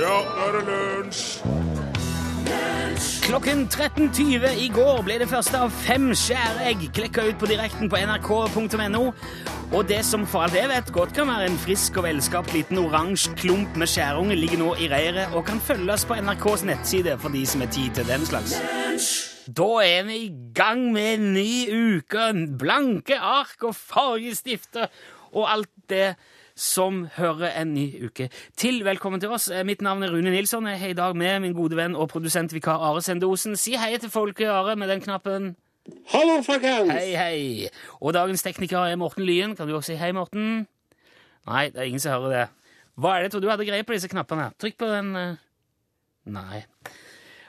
Ja, nå er det lunsj! Klokken 13.20 i går ble det første av fem skjæregg klekka ut på direkten på nrk.no. Og det som for alt jeg vet godt kan være en frisk og velskapt liten oransje klump med skjærunge, ligger nå i reiret og kan følges på NRKs nettside for de som har tid til den slags. Da er vi i gang med en ny uke. Blanke ark og fargestifter og alt det som hører en ny uke til. Velkommen til oss. Eh, Mitt navn er Rune Nilsson. Jeg er i dag med min gode venn og produsentvikar Are Sendosen. Si hei til folket, Are, med den knappen. Hallo, folkens! Hei, hei. Og dagens tekniker er Morten Lyen. Kan du også si hei, Morten? Nei, det er ingen som hører det. Hva er det? Tror du hadde greie på disse knappene. Trykk på den eh. Nei.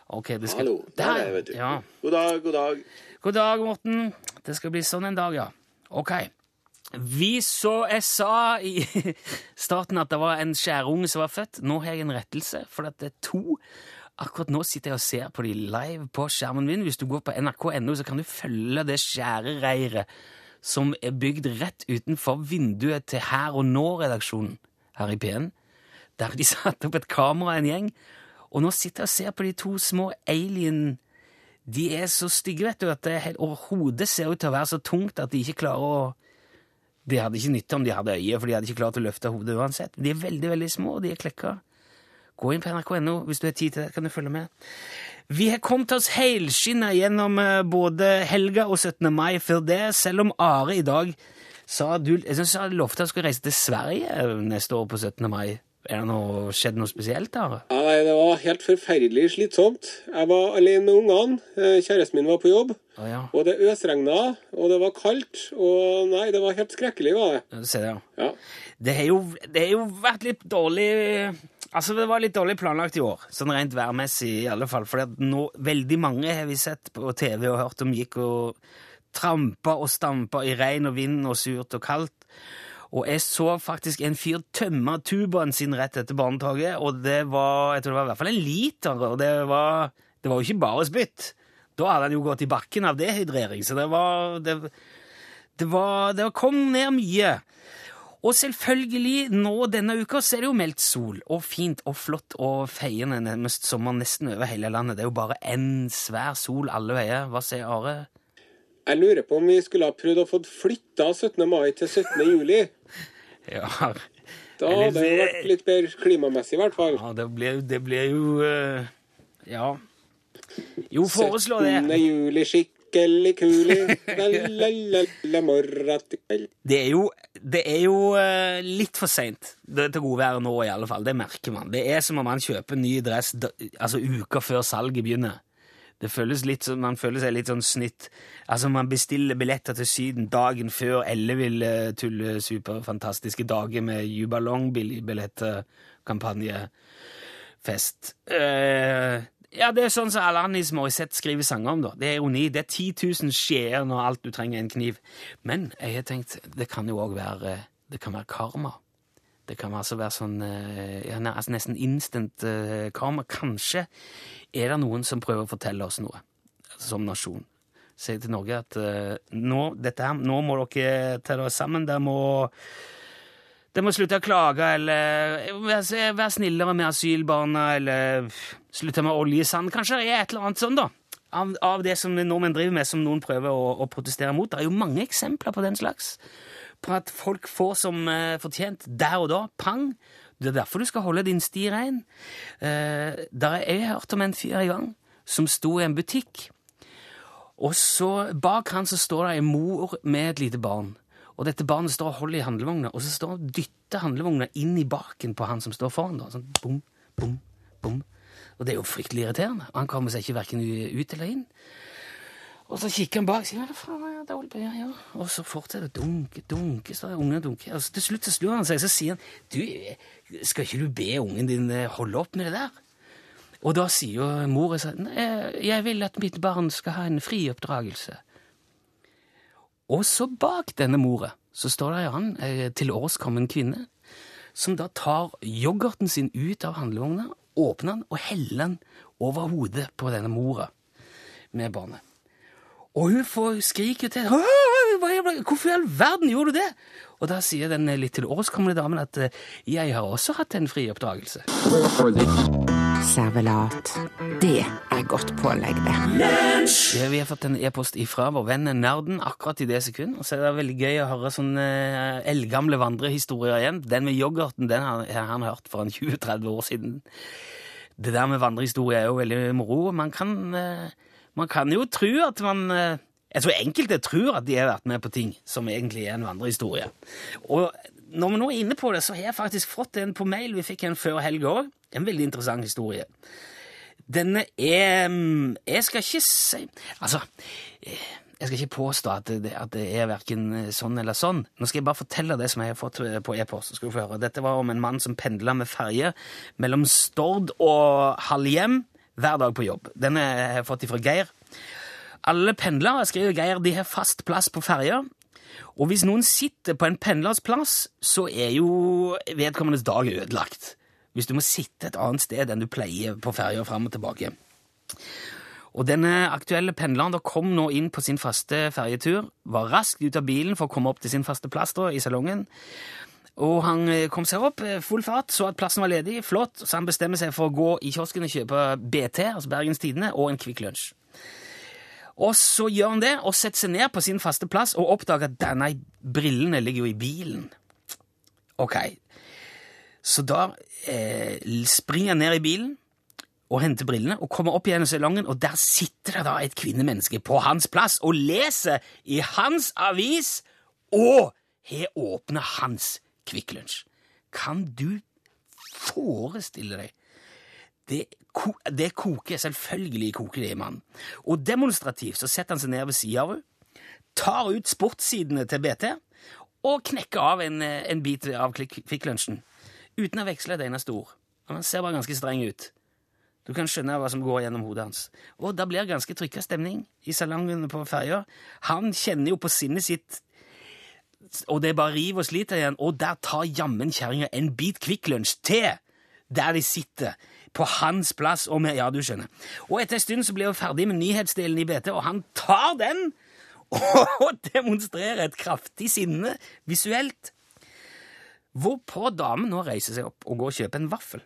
Ok, det skal Hallo. Der er jeg, vet du. Ja. God dag, god dag. God dag, Morten. Det skal bli sånn en dag, ja. Ok. Vi så Jeg sa i starten at det var en skjærunge som var født. Nå har jeg en rettelse, for det er to. Akkurat nå sitter jeg og ser på de live på skjermen min. Hvis du går på nrk.no, så kan du følge det skjærereiret som er bygd rett utenfor vinduet til Her og Nå-redaksjonen her i P1. Der de satt opp et kamera, en gjeng. Og nå sitter jeg og ser på de to små alien de er så stygge, vet du, at det overhodet ser ut til å være så tungt at de ikke klarer å De hadde ikke nytte om de hadde øye, for de hadde ikke klart å løfte hodet uansett. De er veldig, veldig små, og de er klekka. Gå inn på nrk.no hvis du har tid til det, kan du følge med. Vi har kommet oss helskinna gjennom eh, både helga og 17. mai før det, selv om Are i dag sa du Jeg synes han lovte han skulle reise til Sverige neste år på 17. mai. Er det noe, skjedd noe spesielt, der? Nei, det var helt forferdelig slitsomt. Jeg var alene med ungene. Eh, Kjæresten min var på jobb. Ah, ja. Og det øsregna, og det var kaldt. Og nei, det var helt skrekkelig, var det. Ja, Du ser det, ja. Ja. Det har jo, det har jo vært litt dårlig Altså, det var litt dårlig planlagt i år, sånn rent værmessig i alle fall. For nå, veldig mange har vi sett på TV og hørt om gikk og trampa og stampa i regn og vind og surt og kaldt. Og jeg så faktisk en fyr tømme tubaen sin rett etter barnetoget, og det var jeg tror det var i hvert fall en liter, og det var, det var jo ikke bare spytt. Da hadde han jo gått i bakken av dehydrering, så det var Det, det var, det kom ned mye. Og selvfølgelig, nå denne uka så er det jo meldt sol, og fint og flott og feiende sommer nesten over hele landet. Det er jo bare en svær sol alle veier. Hva sier Are? Jeg lurer på om vi skulle ha prøvd å få flytta 17. mai til 17. juli. Ja, Da hadde det vært litt bedre klimamessig, i hvert fall. ja det, blir, det blir jo eh, Ja. Jo, foreslå 17. juli, skikkelig kuli. Det er jo, det er jo eh, litt for seint til godværet være nå, i alle fall. Det merker man. Det er som om man kjøper ny dress altså uka før salget begynner. Det føles litt som, Man føler seg litt sånn snytt. Altså, Man bestiller billetter til Syden dagen før elleville tulle superfantastiske dager med Jubalong billigbillettkampanje. Fest. Eh, ja, det er sånn som Alanis Morissette skriver sanger om. da. Det er ironi. Det er 10 000 skjeer når alt du trenger er en kniv. Men jeg har tenkt, det kan jo òg være kan være karma. Det kan altså være sånn eh, ja, altså nesten instant eh, karma. Kanskje er det noen som prøver å fortelle oss noe som nasjon. Sier til Norge at eh, nå, her, nå må dere ta dere sammen. Dere må dere må slutte å klage, eller være snillere med asylbarna, eller slutte med oljesand. Kanskje det er et eller annet sånn, da. Av, av det som nordmenn driver med, som noen prøver å, å protestere mot. Det er jo mange eksempler på den slags. På at folk får som eh, fortjent der og da. Pang! Det er derfor du skal holde din sti rein. Eh, der er, jeg hørt om en fyr en gang som sto i en butikk. Og så bak han så står det en mor med et lite barn. Og dette barnet står og holder i handlevogna, og så står han dytter handlevogna inn i baken på han som står foran. da, sånn bom, bom, bom. Og det er jo fryktelig irriterende. Han kommer seg ikke verken ut eller inn. Og så kikker han bak og sier hva faen det holder på ja, Ja. Og så fortsetter det dunke, dunke, så ungen dunke. Og så til slutt så snur han seg så sier han, du, skal ikke du be ungen din eh, holde opp med det der? Og da sier jo mora sånn, «Eh, jeg vil at mitt barn skal ha en fri oppdragelse. Og så bak denne mora så står det ei annen eh, tilårskommen kvinne som da tar yoghurten sin ut av handlevogna, åpner den og heller den over hodet på denne mora med barnet. Og hun får skrike til «Åh, hva er da, hvorfor i all verden gjorde du det? Og da sier den litt til årskomne damen at eh, jeg har også hatt en frioppdragelse. Servelat. Det er godt pålegg, det. Vi har fått en e-post ifra vår venn Nerden akkurat i det sekund. Og så er det veldig gøy å høre sånne eh, eldgamle vandrehistorier igjen. Den med yoghurten den har han hørt for en 20-30 år siden. Det der med vandrehistorie er jo veldig moro. Man kan, eh, man kan jo tro at man eh, Jeg tror enkelte tror at de har vært med på ting som egentlig er en vandrehistorie. Og når vi nå er inne på det, så har jeg faktisk fått en på mail. Vi fikk en før helga òg. En veldig interessant historie. Denne er mm, Jeg skal ikke si Altså, eh, jeg skal ikke påstå at det, at det er verken sånn eller sånn. Nå skal jeg bare fortelle det som jeg har fått på e-post. så skal du få høre. Dette var om en mann som pendla med ferje mellom Stord og Halhjem hver dag på jobb. Den har jeg fått fra Geir. Alle pendlere, skriver Geir, de har fast plass på ferja. Og hvis noen sitter på en pendlers plass, så er jo vedkommendes dag ødelagt. Hvis du må sitte et annet sted enn du pleier på ferja fram og tilbake. Og denne aktuelle pendleren da kom nå inn på sin faste ferjetur, var raskt ut av bilen for å komme opp til sin faste plass da, i salongen. Og han eh, kom seg opp, eh, full fart, så at plassen var ledig, flott, så han bestemmer seg for å gå i kiosken og kjøpe BT, altså Bergens Tidende, og en Kvikk Lunsj. Og så gjør han det, og setter seg ned på sin faste plass og oppdager at denne brillene ligger jo i bilen. Ok, så da eh, springer han ned i bilen og henter brillene og kommer opp igjen i salongen, og der sitter det da et kvinnemenneske på hans plass og leser i hans avis og har åpna hans Kvikk Lunsj. Kan du forestille deg? Det, ko det koker, selvfølgelig koker det i mannen. Og demonstrativt så setter han seg ned ved sida av henne, tar ut sportssidene til BT og knekker av en, en bit av Kvikk Lunsjen uten å veksle et eneste ord. Han ser bare ganske streng ut. Du kan skjønne hva som går gjennom hodet hans. Og da blir det ganske trykka stemning i salongen på ferja. Han kjenner jo på sinnet sitt og det er bare riv og sliter igjen, og der tar jammen kjerringa en bit Kvikk Lunsj til der de sitter, på hans plass, og med, ja, du skjønner. Og etter en stund så blir hun ferdig med nyhetsdelen i BT, og han tar den og demonstrerer et kraftig sinne visuelt. Hvorpå damen nå reiser seg opp og går og kjøper en vaffel.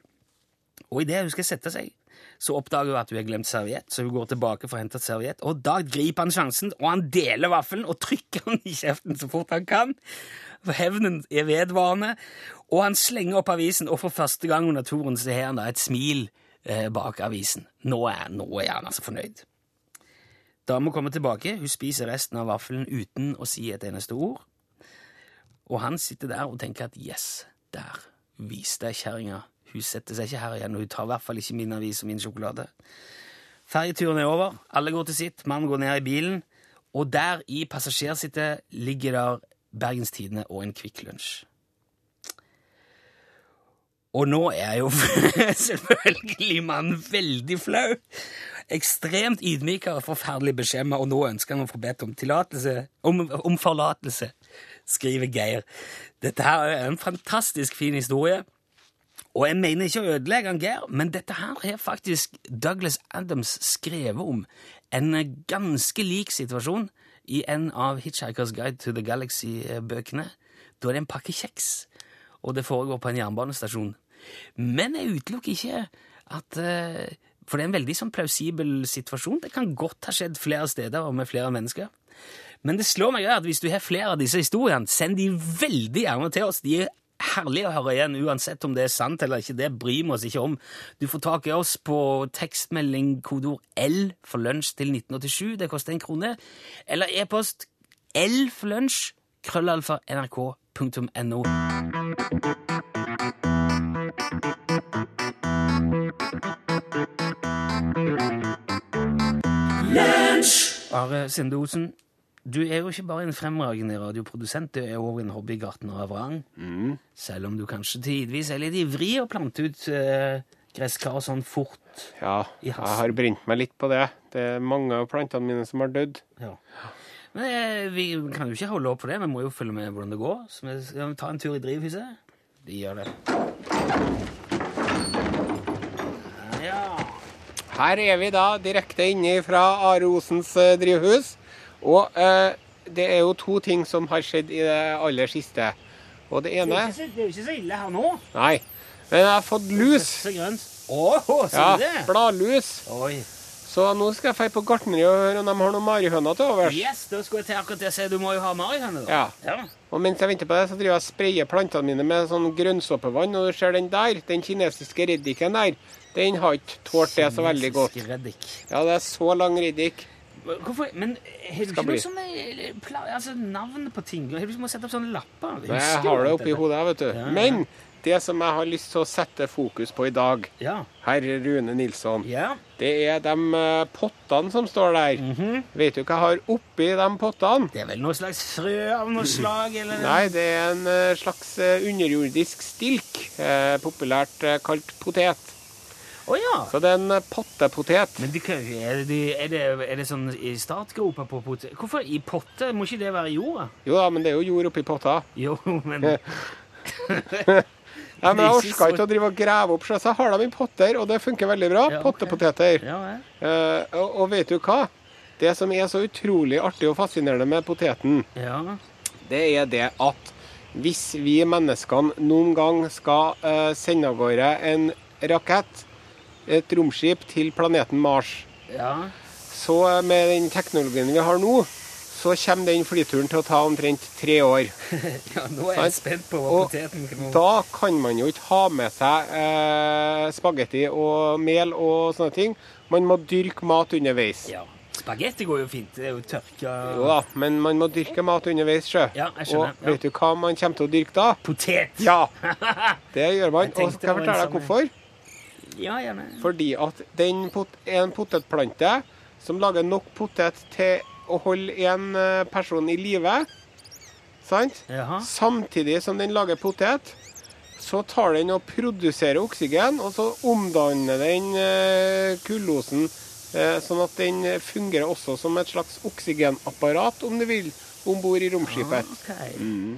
Og idet hun skal sette seg, så oppdager hun at hun har glemt serviett, så hun går tilbake for å hente serviett, og da griper han sjansen, og han deler vaffelen og trykker den i kjeften så fort han kan. For hevnen er vedvarende, og han slenger opp avisen, og for første gang under turen har han da et smil eh, bak avisen. Nå er, nå er han altså fornøyd. Dama kommer tilbake, hun spiser resten av vaffelen uten å si et eneste ord. Og han sitter der og tenker at yes, der viste jeg kjerringa. Hun setter seg ikke her igjen, og hun tar i hvert fall ikke min avis og min sjokolade. Ferjeturen er over, alle går til sitt, mannen går ned i bilen, og der i passasjersittet ligger der Bergens Tidende og en Kvikk Lunsj. Og nå er jo selvfølgelig mannen veldig flau. Ekstremt ydmyk og forferdelig beskjemma, og nå ønsker han å få bedt om tillatelse, om, om forlatelse, skriver Geir. Dette her er en fantastisk fin historie. Og jeg mener ikke å ødelegge han Geir, men dette her har faktisk Douglas Adams skrevet om. En ganske lik situasjon i en av Hitchhiker's Guide to the Galaxy-bøkene. Da er det en pakke kjeks, og det foregår på en jernbanestasjon. Men jeg utelukker ikke at eh, For det er en veldig sånn plausibel situasjon. Det kan godt ha skjedd flere steder og med flere mennesker. Men det slår meg at hvis du har flere av disse historiene, send de veldig gjerne til oss. De er herlige å høre igjen, uansett om det er sant eller ikke. Det bryr vi oss ikke om. Du får tak i oss på tekstmelding kodeord L for lunsj til 1987. Det koster en krone. Eller e-post L for lunsj, krøllalfa nrk.no. Are Sinde Osen, du er jo ikke bare en fremragende radioprodusent, du er òg en hobbygartner av rang. Selv om du kanskje tidvis er litt ivrig å plante ut eh, gresskar sånn fort. Ja, jeg har brent meg litt på det. Det er mange av plantene mine som har dødd. Ja. Men eh, vi kan jo ikke holde opp på det, vi må jo følge med hvordan det går. Så vi skal ta en tur i drivhuset. Vi gjør det. Ja. Her er vi da direkte inne fra Are Osens eh, drivhus. Og eh, det er jo to ting som har skjedd i det aller siste. Og det ene det er jo ikke så ille her nå. Nei. Men jeg har fått lus. Så grønt. Åh, så Ja, bladlus. Oi. Så nå skal jeg dra på gartneriet og høre om de har noen marihøner til overs. Yes, da skulle jeg til akkurat det si. Du må jo ha marihøne, da. Ja. ja. Og mens jeg venter på det, så driver jeg og sprayer plantene mine med sånn grønnsåpevann. Og du ser den der, den kinesiske reddiken der, den har ikke tålt det så veldig godt. Kinesisk reddik. Ja, det er så lang reddik. Hvorfor? Men har du ikke noe sånne eh, altså, navn på ting? Har du ikke må sette opp sånne lapper? Husker jeg har det oppi hodet, vet du. Ja. Men det som jeg har lyst til å sette fokus på i dag, Ja. herr Rune Nilsson, ja. det er de eh, pottene som står der. Mhm. Vet du hva jeg har oppi de pottene? Det er vel noe slags frø av noe slag, eller? Nei, det er en eh, slags underjordisk stilk, populært kalt potet. Å ja. Så det er en eh, pottepotet. Men det er, det, er, det, er det sånn i startgropa på potet? Hvorfor i potte? Må ikke det være i jorda? Jo da, men det er jo jord oppi potta. Jo, men Nei, men jeg orka ikke å drive og grave opp, så jeg har dem i potter, og det funker veldig bra. Ja, okay. Pottepoteter. Ja, vel. Eh, og, og vet du hva? Det som er så utrolig artig og fascinerende med poteten, Ja. det er det at hvis vi menneskene noen gang skal eh, sende av gårde en rakett, et romskip, til planeten Mars, ja. så med den teknologien vi har nå, så kommer den flyturen til å ta omtrent tre år. ja nå er jeg spent på hva Og poteten kan Da kan man jo ikke ha med seg eh, spagetti og mel og sånne ting. Man må dyrke mat underveis. Ja. Spagetti går jo fint. Det er jo tørka Jo da, men man må dyrke mat underveis, sjø. Ja, jeg skjønner, Og vet du hva man kommer til å dyrke da? Potet! Ja, det gjør man. Og skal jeg fortelle deg sånn- hvorfor? Ja, gjerne. Fordi at den pot en potetplante som lager nok potet til å holde en eh, person i live. Sant? Jaha. Samtidig som den lager potet, så tar den og produserer oksygen, og så omdanner den eh, kullosen eh, sånn at den fungerer også som et slags oksygenapparat, om du vil, om bord i romskipet. Ok.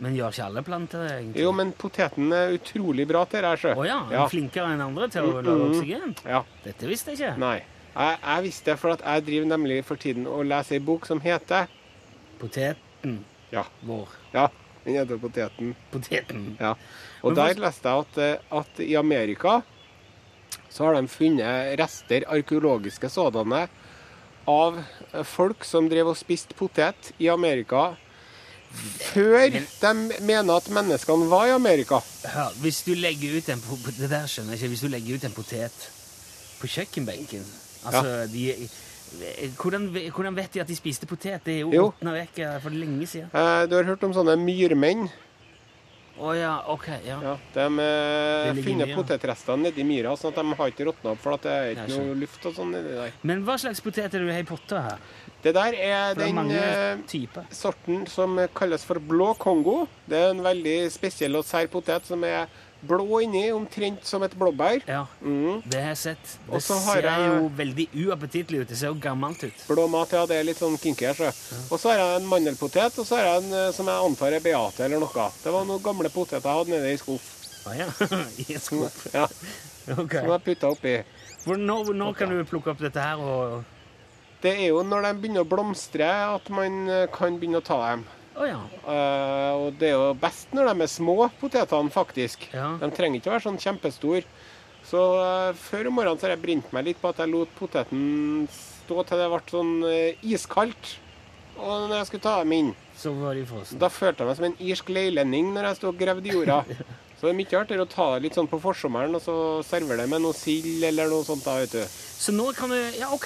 Men gjør ikke alle planter det, egentlig? Jo, men poteten er utrolig bra til det her, oh, ja, ja. flinkere enn andre til å lage oksygen? ja. Dette visste jeg ikke. Nei. Jeg, jeg visste det, for at jeg driver nemlig for tiden og leser ei bok som heter Poteten Ja, vår. ja den heter Poteten. Poteten. Ja. Og Men der leste jeg at, eh, at i Amerika så har de funnet rester, arkeologiske sådanne, av eh, folk som drev og spiste potet i Amerika før de mener at menneskene var i Amerika. Hør, hvis du legger ut en Det der skjønner jeg ikke. Hvis du legger ut en potet på kjøkkenbenken Altså, de hvordan, hvordan vet de at de spiste potet? Det er jo råtna vekk eh, for lenge siden. Eh, Du har hørt om sånne myrmenn? Å ja, ok. ja. Ja, de eh, finner myra. potetrestene nedi myra, sånn at de har ikke råtna opp, for at det er ikke noe luft og sånn nedi der. Men hva slags potet er det du har i potta her? Det der er er den eh, typer. sorten som kalles for blå Kongo. Det er en veldig spesiell og sær potet som er blå inni, omtrent som et blåbær. Ja, Mm. det har jeg sett. Det ser jeg- jo veldig uappetittlig ut. Det ser jo gammelt ut. Blå mat, ja, det er litt sånn kinky her, så. Og så har jeg en mandelpotet, og så har jeg en eh, som jeg antar er Beate eller noe. Det var noen gamle poteter jeg hadde nede i skuff. Ah, ja. I en skuff. Ja, Okay. som jeg putta oppi. Når, når, okay. kan du plukke opp dette her og Det er jo når de begynner å blomstre at man eh, kan begynne å ta dem. Å ja. uh, og det er jo best når de er små, potetene, faktisk. Ja. De trenger ikke å være sånn kjempestor. Så uh, før om morgenen så har jeg brent meg litt på at jeg lot poteten stå til det ble sånn uh, iskaldt. Og når jeg skulle ta dem inn, Så var de frosne. da følte jeg meg som en irsk leilending når jeg sto og gravde i jorda. Så det er mye artigere å ta det litt sånn på forsommeren og så servere det med noe sild eller noe sånt. da, vet du. Så nå kan du Ja, OK.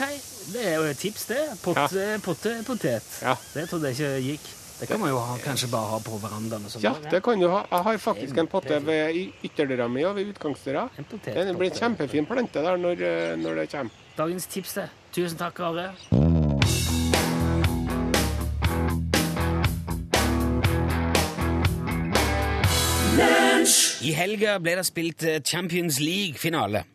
Det er jo et tips, det. Potte, potte, potet. Ja. Det trodde jeg ikke gikk. Det kan man jo ha, kanskje bare ha på verandaen. og sånn. Ja, det kan du ha. Jeg har faktisk en potte ved ytterdøra mi og ved utgangsdøra. En. Det blir en kjempefin plante der når, eh, når det kommer. Dagens tips, det. Tusen takk, Are. I helga ble det spilt eh, Champions League-finale.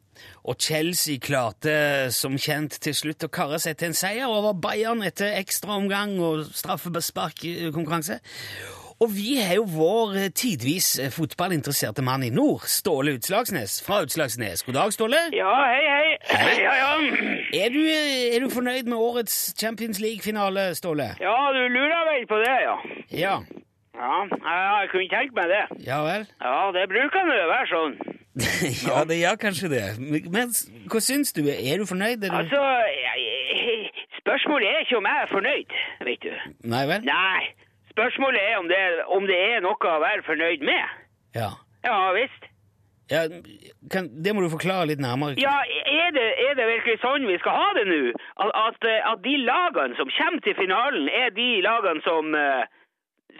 Og Chelsea klarte som kjent til slutt å karre seg til en seier over Bayern etter ekstraomgang og straffesparkkonkurranse. Og vi har jo vår tidvis fotballinteresserte mann i nord, Ståle Utslagsnes fra Utslagsnes. God dag, Ståle. Ja, hei, hei. Ja, ja. Er du, er du fornøyd med årets Champions League-finale, Ståle? Ja, du lurer vel på det, ja. Ja. Ja, jeg kunne tenkt meg det. Ja vel? Ja, det bruker nå å være sånn. ja, det gjør kanskje det. Men hva syns du? Er du fornøyd? Er du... Altså, spørsmålet er ikke om jeg er fornøyd, vet du. Nei vel? Nei, spørsmålet er om det, om det er noe å være fornøyd med. Ja. Ja, visst. ja kan, det må du forklare litt nærmere. Ja, er det, er det virkelig sånn vi skal ha det nå? At, at, at de lagene som kommer til finalen, er de lagene som, eh,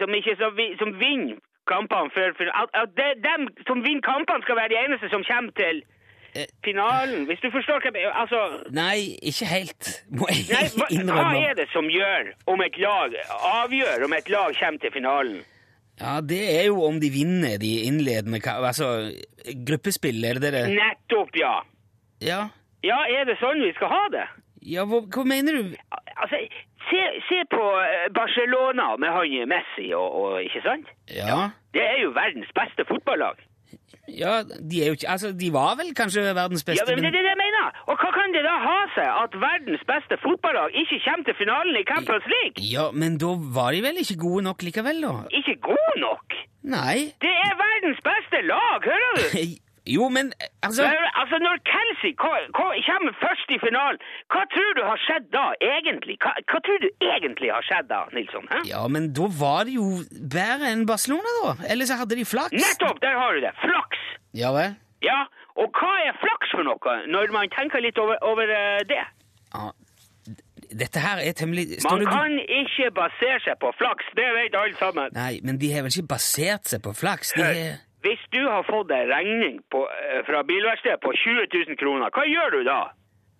som ikke som, som vinner kampene før At, det, dem som vinner kampene, skal være de eneste som kommer til Eh. finalen? Hvis du forstår hva jeg? Altså Nei, ikke helt, må jeg Nei, hva, hva er det som gjør om et lag avgjør om et lag kommer til finalen? Ja, Det er jo om de vinner de innledende Altså, gruppespill, er det det Nettopp, ja. Ja, Ja, er det sånn vi skal ha det? ja hva, hva mener du? Altså, se, se på eh, Barcelona med han Messi og, og ikke sant? Ja, Det er jo verdens beste fotballag. ja, de er jo ikke Altså, de var vel kanskje verdens beste Ja, men Det er det jeg mener. Og hva kan det da ha seg at verdens beste fotballag ikke kommer til finalen i Champions League? Ja, men da var de vel ikke gode nok likevel, da? Ikke gode nok? Nei. Det er verdens beste lag, hører du? Jo, men altså Men, altså, Når Kelsey ko- ko- kommer først i finalen, hva tror du har skjedd da, egentlig? Hva, hva tror du egentlig har skjedd da, Nilsson? Hæ? Ja, men da var det jo bedre enn Barcelona, da. Eller så hadde de flaks. Nettopp! Der har du det. Flaks! Ja vel? Ja, og hva er flaks for noe, når man tenker litt over, over eh, det? Ja. Dette her er temmelig Man kan ikke basere seg på flaks, det vet alle sammen. Nei, men de har vel ikke basert seg på flaks? De har Hvis du har fått en regning på, eh, fra bilverkstedet på 20 000 kroner, hva gjør du da?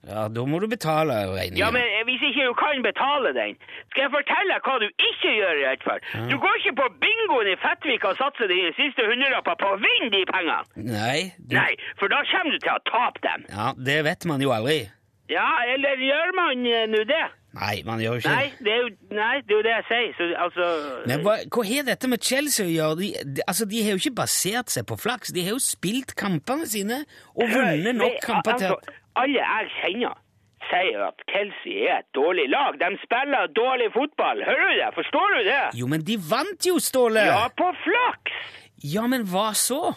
Ja, da må du betale regningen. Ja, men eh, Hvis ikke du kan betale den, skal jeg fortelle deg hva du ikke gjør. i hvert Ja. Du går ikke på bingoen i Fettvik og satser dine siste hundrelapper på å vinne de pengene! Nei, du... Nei, for da kommer du til å tape dem. Ja, det vet man jo aldri. Ja, eller gjør man eh, nå det? Nei, man gjør jo ikke Nei, det er jo, nei, det er jo det jeg sier. Så, altså Men hva, hva har dette med Chelsea å gjøre? De, de, altså, de har jo ikke basert seg på flaks. De har jo spilt kampene sine og vunnet nok kamper til altså, Alle jeg kjenner, sier at Chelsea er et dårlig lag. De spiller dårlig fotball. Hører du det? Forstår du det? Jo, men de vant jo, Ståle! Ja, på flaks! Ja, men hva så?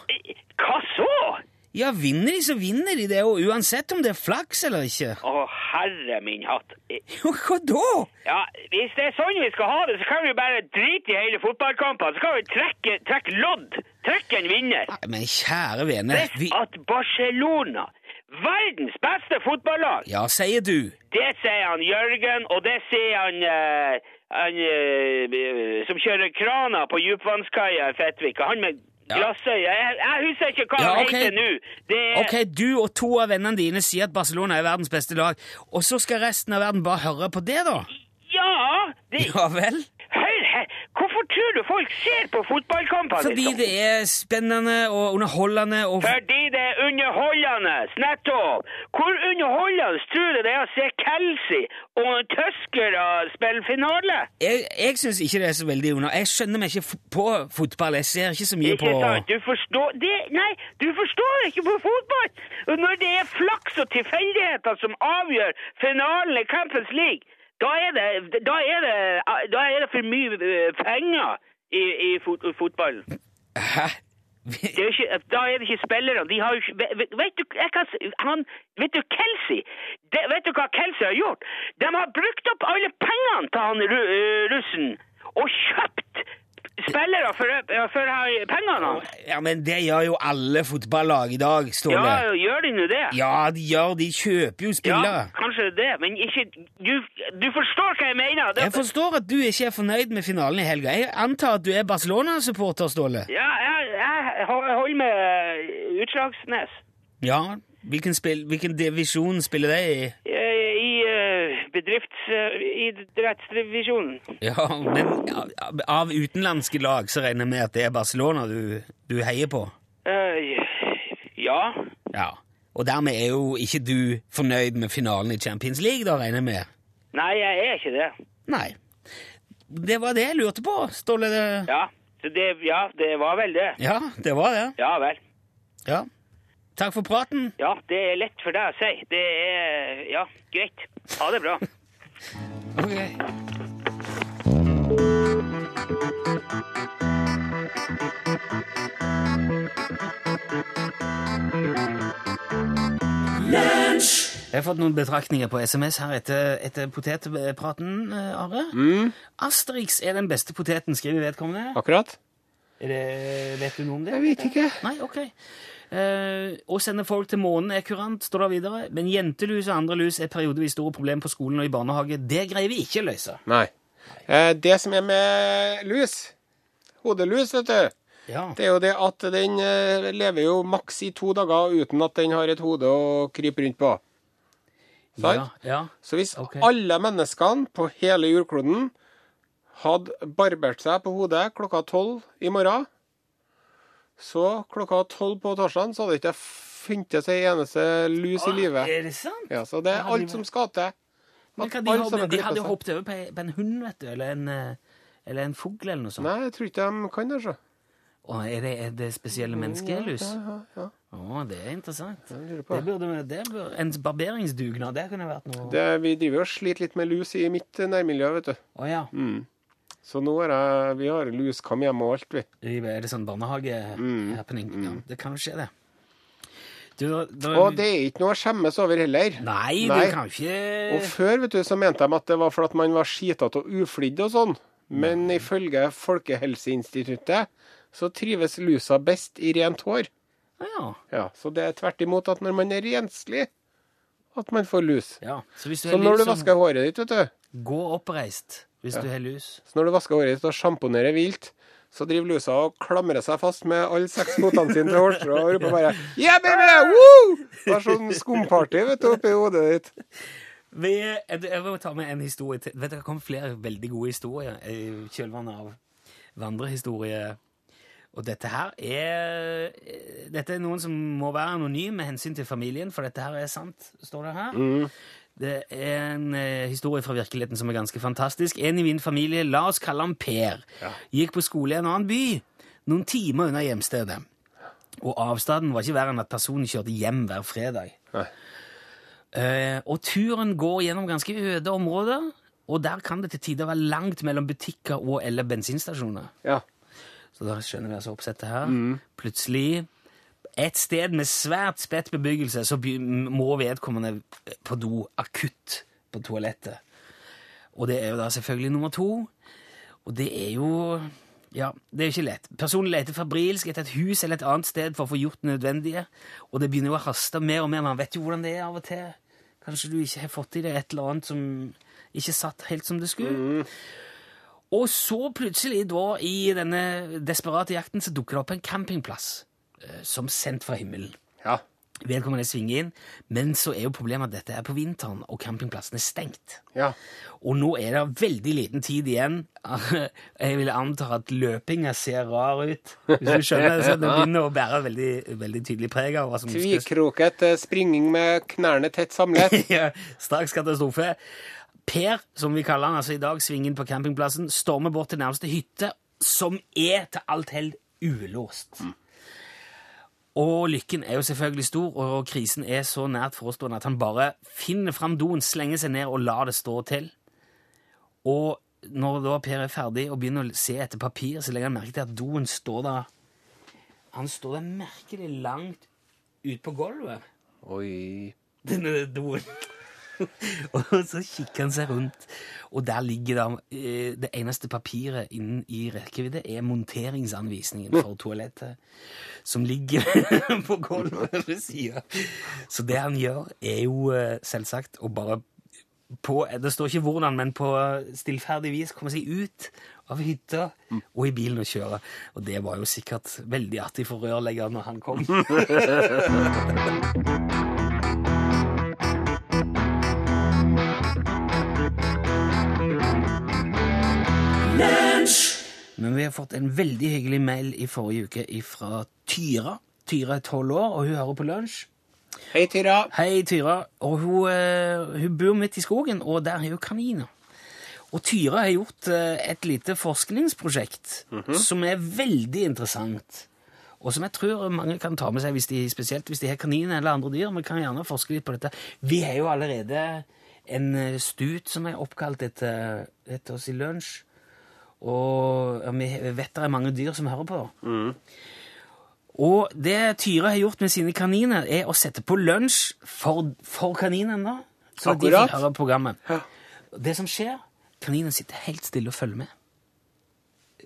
Hva så? Ja, vinner de, så vinner de det, og uansett om det er flaks eller ikke. Å, herre min hatt. Jo, hva da? Ja, Hvis det er sånn vi skal ha det, så kan vi bare drite i hele fotballkampen. Så kan vi trekke, trekke lodd. Trekke en vinner. Nei, Men kjære vene vi... at Barcelona, verdens beste fotballag Ja, sier du. Det sier han Jørgen, og det sier han, eh, han eh, som kjører krana på djupvannskaia i Fettvika, Han med Ja. glassøye. Jeg, husker ikke hva Ja, han ok. heter nå. Det Ok, du og to av vennene dine sier at Barcelona er verdens beste lag, og så skal resten av verden bare høre på det, da? Ja! Det, Ja vel? Hør her! Hvorfor tror du folk ser på fotballkamper? Fordi liksom? det er spennende og underholdende og Fordi underholdende! Nettopp! Hvor underholdende tror du det er å se Kelsey og tyskere spille finale? Jeg, jeg syns ikke det er så veldig under... Jeg skjønner meg ikke på fotball. Jeg ser ikke så mye Ikke på sant? Du forstår det, Nei, du forstår ikke på fotball! Når det er flaks og tilfeldigheter som avgjør finalen i Campus League, da er det, da er det, da er det for mye eh, penger i, i fot, fotballen. Hæ? Det er ikke, da er det ikke spillere. De har jo ikke vet, du, kan, han, vet du Kelsey? Vet du hva Kelsey har gjort? De har brukt opp alle pengene til han eh, russen og kjøpt spillere for, for pengene hans. Ja, men det gjør jo alle fotballag i dag, Ståle. Ja, gjør de nå det? Ja, de gjør De kjøper jo spillere. Ja, kanskje det, men ikke Du, du forstår hva jeg mener? Det, Jeg forstår at du ikke er fornøyd med finalen i helga. Jeg antar at du er Barcelona-supporter, Ståle? Ja, jeg, jeg holder med eh, Utslagsnes. Ja. Hvilken, spill, hvilken divisjon spiller de i? Eh, I uh, bedriftsidrettsdivisjonen. Ja, men av- utenlandske lag så regner jeg med at det er Barcelona du, du heier på? Eh, ja. Ja. Og dermed er jo ikke du fornøyd med finalen i Champions League, da, regner jeg med? Nei, jeg er ikke det. Nei. Det var det jeg lurte på, Ståle. Ja. Så det, ja, det var vel det. Ja, det var det. Ja vel. Ja. Takk for praten. Ja, det er lett for deg å si. Det er Ja, greit. Ha det bra. Ok. Jeg har fått noen betraktninger på SMS her etter, etter potetpraten, Are. Are. Asterix er den beste poteten, skriver vedkommende. Akkurat? Det, vet du noe om det? Jeg vet ikke. Nei, ok. Uh, å sende folk til månen er kurant, står det videre. Men jentelus og andre lus er periodevis store problemer på skolen og i barnehage. Det greier vi ikke å løse. Nei. Uh, det som er med lus, hodelus, vet du, Ja. det er jo det at den uh, lever jo maks i to dager uten at den har et hode å krype rundt på. Ja, ja. Så hvis okay. alle menneskene på hele jordkloden hadde barbert seg på hodet klokka tolv i morgen, så klokka tolv på torsdag så hadde det ikke funnet seg eneste lus i livet. Er det sant? Ja, så det er alt som skal til. Men hva, de, hadde, de hadde hoppet over på, en- på en hund, vet du, eller en, eh, eller en fugl eller noe sånt. Nei, jeg tror ikke de kan det, så. Å, er det, er det spesielle menneskelus? Ja, ja, ja. Å, det er interessant. Det burde, det burde, en barberingsdugnad, det kunne vært noe Det, vi driver og sliter litt med lus i mitt nærmiljø, vet du. Oh, ja. Så nå er det, vi har lus luskam hjem og alt, vi. Er det sånn barnehage-happening? Ja, det kan jo skje, det. Du, da, Og det er ikke noe å skjemmes over heller. Nei, Nei. du kan ikke Og før vet du, så mente de at det var fordi man var skitete og uflidd og sånn. Men ifølge Folkehelseinstituttet så trives lusa best i rent hår. Ja. Ja, Så det er tvert imot at når man er renslig, at man får lus. ja. Så hvis du Så når lus, du vasker håret ditt, vet du, gå oppreist hvis du har lus. så når du vasker håret ditt og sjamponerer vilt, så driver lusa og klamrer seg fast med alle seks fotene sine til hårstrå og roper bare Yeah, baby! Woo! Det er sånn skumparty vet du, oppi hodet ditt. Vi, jeg, vil må ta med en historie til. Vet du, Det kom flere veldig gode historier i kjølvannet av vandrehistorie. Og dette her er Dette er noen som må være anonym med hensyn til familien, for dette her er sant, står det her. Det er en eh, historie fra virkeligheten som er ganske fantastisk. En i min familie, la oss kalle han Per, gikk på skole i en annen by, noen timer unna hjemstedet. Og avstanden var ikke verre enn at personen kjørte hjem hver fredag. Eh, og turen går gjennom ganske øde områder, og der kan det til tider være langt mellom butikker og eller bensinstasjoner. Ja. Så da skjønner vi altså oppsettet her. Plutselig, et sted med svært spredt bebyggelse, så må vedkommende på do akutt på toalettet. Og det er jo da selvfølgelig nummer to. Og det er jo Ja, det er jo ikke lett. Personen leter febrilsk etter et hus eller et annet sted for å få gjort det nødvendige, og det begynner jo å haste mer og mer. Man vet jo hvordan det er av og til. Kanskje du ikke har fått i deg et eller annet som ikke satt helt som det skulle. Og så plutselig, da, i denne desperate jakten, så dukker det opp en campingplass eh, som sendt fra himmelen. ja. Vedkommende svinger inn, men så er jo problemet at dette er på vinteren, og campingplassen er stengt. Ja. Og nå er det veldig liten tid igjen. Jeg vil anta at løpinga ser rar ut. Hvis du skjønner så det begynner å bære veldig, veldig tydelig preg av hva som Tvikroket eh, springing med knærne tett samlet. ja, straks katastrofe. Per, som vi kaller han altså i dag, svinger inn på campingplassen, stormer bort til nærmeste hytte, som er til alt hell ulåst. Og lykken er jo selvfølgelig stor, og krisen er så nært forestående at han bare finner fram doen, slenger seg ned og lar det stå til. Og når da Per er ferdig og begynner å se etter papir, så legger han merke til at doen står der Han står der merkelig langt ute på gulvet Oi. denne doen. og så kikker han seg rundt, og der ligger det eh, Det eneste papiret innen i rekkevidde er monteringsanvisningen for toalettet, som ligger på gulvet ved sida. Så det han gjør, er jo eh, selvsagt å bare på, Det står ikke hvordan, men på stillferdig vis komme seg ut av hytta og i bilen og kjøre. Og det var jo sikkert veldig artig for rørleggeren når han kom. Men vi har fått en veldig hyggelig mail i forrige uke fra Tyra. Tyra er tolv år, og hun hører på lunsj. Hei, Tyra. Hei, Tyra. Og hun, eh, hun bor midt i skogen, og der har hun kaniner. Og Tyra har gjort eh, et lite forskningsprosjekt som er veldig interessant. Og som jeg tror mange kan ta med seg, hvis de, spesielt hvis de har kaniner eller andre dyr. Vi kan gjerne forske litt på dette. Vi har jo allerede en eh, stut som er oppkalt etter, etter oss i lunsj. Og ja, vi vet det er mange dyr som hører på. Og det Tyre har gjort med sine kaniner, er å sette på lunsj for, for kaninene. da, Så Akkurat. de hører programmet. Ja. Det som skjer, kaninen sitter helt stille og følger med.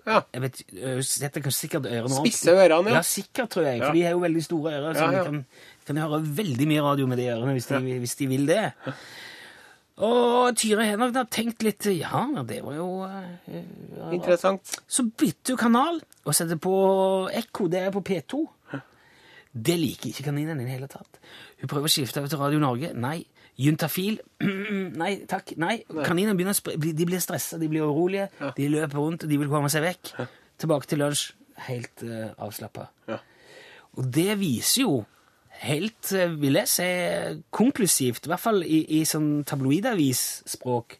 Ja. Jeg vet, øh, setter kanskje sikkert ørene Spisse ørene, ja. Ja, sikkert, tror jeg. Ja. For de har jo veldig store ører, så Ja, ja. de kan, kan høre veldig mye radio med de ørene hvis de, hvis de vil det. Og Tyre har tenkt litt Ja, det var jo øh, ja, Interessant. Så bytter hun kanal og setter på Ekko. Det er på P2. Det liker ikke kaninen i det hele tatt. Hun prøver å skifte over til Radio Norge. Nei. Juntafil. Nei takk. Nei. Kaninene begynner å spre de blir stressa, de blir urolige. De løper rundt, og de vil komme seg vekk. Tilbake til lunsj. Helt uh, avslappa. Ja. Og det viser jo helt, eh, vil jeg si, konklusivt, i hvert fall i, i sånn tabloidavisspråk,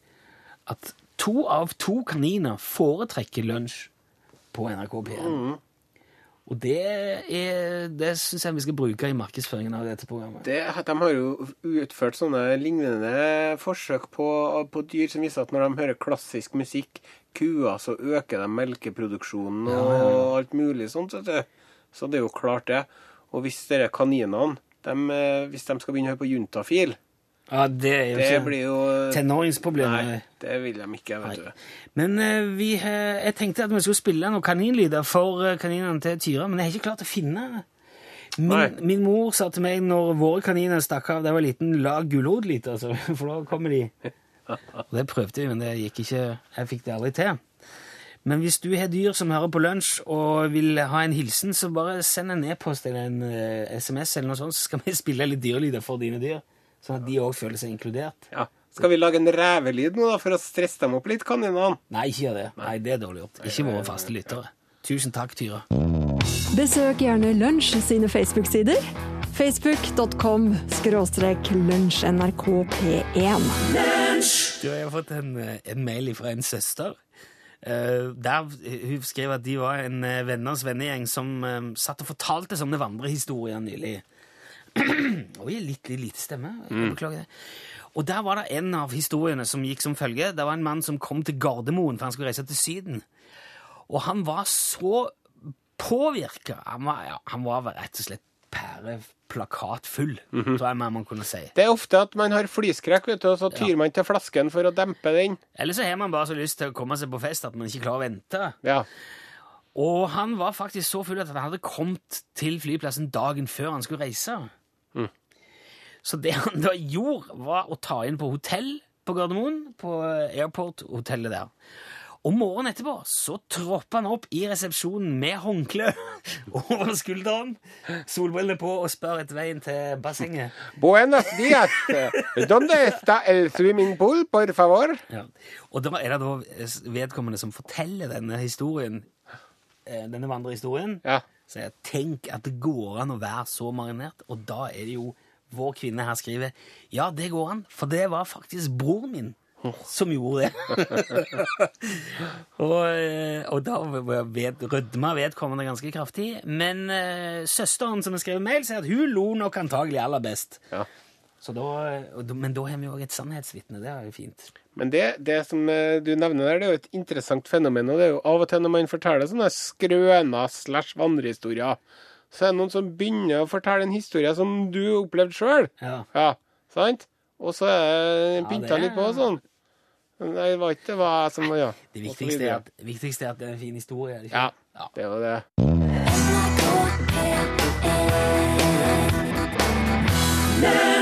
at to av to kaniner foretrekker lunsj på NRK P1. Og det, er, det syns jeg vi skal bruke i markedsføringen av dette programmet. Det, de har jo utført sånne lignende forsøk på, på dyr som viser at når de hører klassisk musikk, kuer, så øker de melkeproduksjonen og alt mulig sånt. Så det, Så det er jo klart, det. Og hvis dere kaninene, dem, eh, hvis de skal begynne å høre på juntafil, Ja, det er jo det ikke blir jo tenåringsproblemet. Nei, det vil de ikke, vet du. Men eh, vi, eh, jeg tenkte at vi skulle spille noen kaninlyder for kaninene til Tyra, men jeg har ikke klart å finne Min, min mor sa til meg når våre kaniner stakk av da jeg var liten, la gulrot litt, altså, for da kommer de. Og det prøvde vi, men det gikk ikke. Jeg fikk det aldri til. Men hvis du har dyr som hører på lunsj og vil ha en hilsen, så bare send en e-post eller en eh, SMS, eller noe sånt, så skal vi spille litt dyrelyder for dine dyr. Sånn at de òg føler seg inkludert. Ja. Skal vi lage en revelyd nå, da, for å stresse dem opp litt, kaninene? Nei, ikke gjør det. Nei, Det er dårlig gjort. Ikke våre faste lyttere. Tusen takk, Tyra. Besøk gjerne Lunsj sine Facebook-sider. Facebook.com skråstrek lunsjnrkp1. Du, jeg har fått en, eh, en mail fra en søster. Eh, der Hun skrev at de var en eh, venners vennegjeng som eh, satt og fortalte sånne vandrehistorier nylig. Oi, litt, lite stemme. Jeg Beklager det. Og der var det en av historiene som gikk som følge. Det var en mann som kom til Gardermoen, for han skulle reise til Syden. Og han var så påvirka. Han, var- ja, han var rett og slett pæreplakatfull, tror jeg man kunne si. Det er ofte at man har flyskrekk, vet du, og så tyr man til flasken for å dempe den. Eller så har man bare så lyst til å komme seg på fest at man ikke klarer å vente. Ja. Og han var faktisk så full at han hadde kommet til flyplassen dagen før han skulle reise. Så det han da gjorde, var å ta inn på hotell på Gardermoen, på airport-hotellet der. Og morgenen etterpå så troppa han opp i resepsjonen med håndkle over skulderen, solbriller på og spør etter veien til bassenget. Buenos dias. Donde está el swimming pool, por favor? Ja. Og da er det da vedkommende som forteller denne historien, eh, denne vandrehistorien. Ja. Så jeg tenk at det går an å være så marinert, og da er det jo vår kvinne her skriver Ja, det går an, for det var faktisk broren min som gjorde det. og, eh, og da vet, rødma vedkommende ganske kraftig. Men eh, søsteren som har skrevet mail, sier at hun lo nok antagelig aller best. Ja. Så da, men da har vi jo et sannhetsvitne. Det er jo fint. Men det, det som eh, du nevner der, det er jo et interessant fenomen. Og det er jo av og til når man forteller sånne skrøner slash vandrehistorier, så er det noen som begynner å fortelle en historie som du opplevde sjøl. Ja. Ja, sant? Og så er det Ja, pynta det er- litt på og sånn. Nei, det var ikke hva som ja. Det viktigste er, at, det viktigste er at det er en fin historie. Det ja, ja, det var det. NRK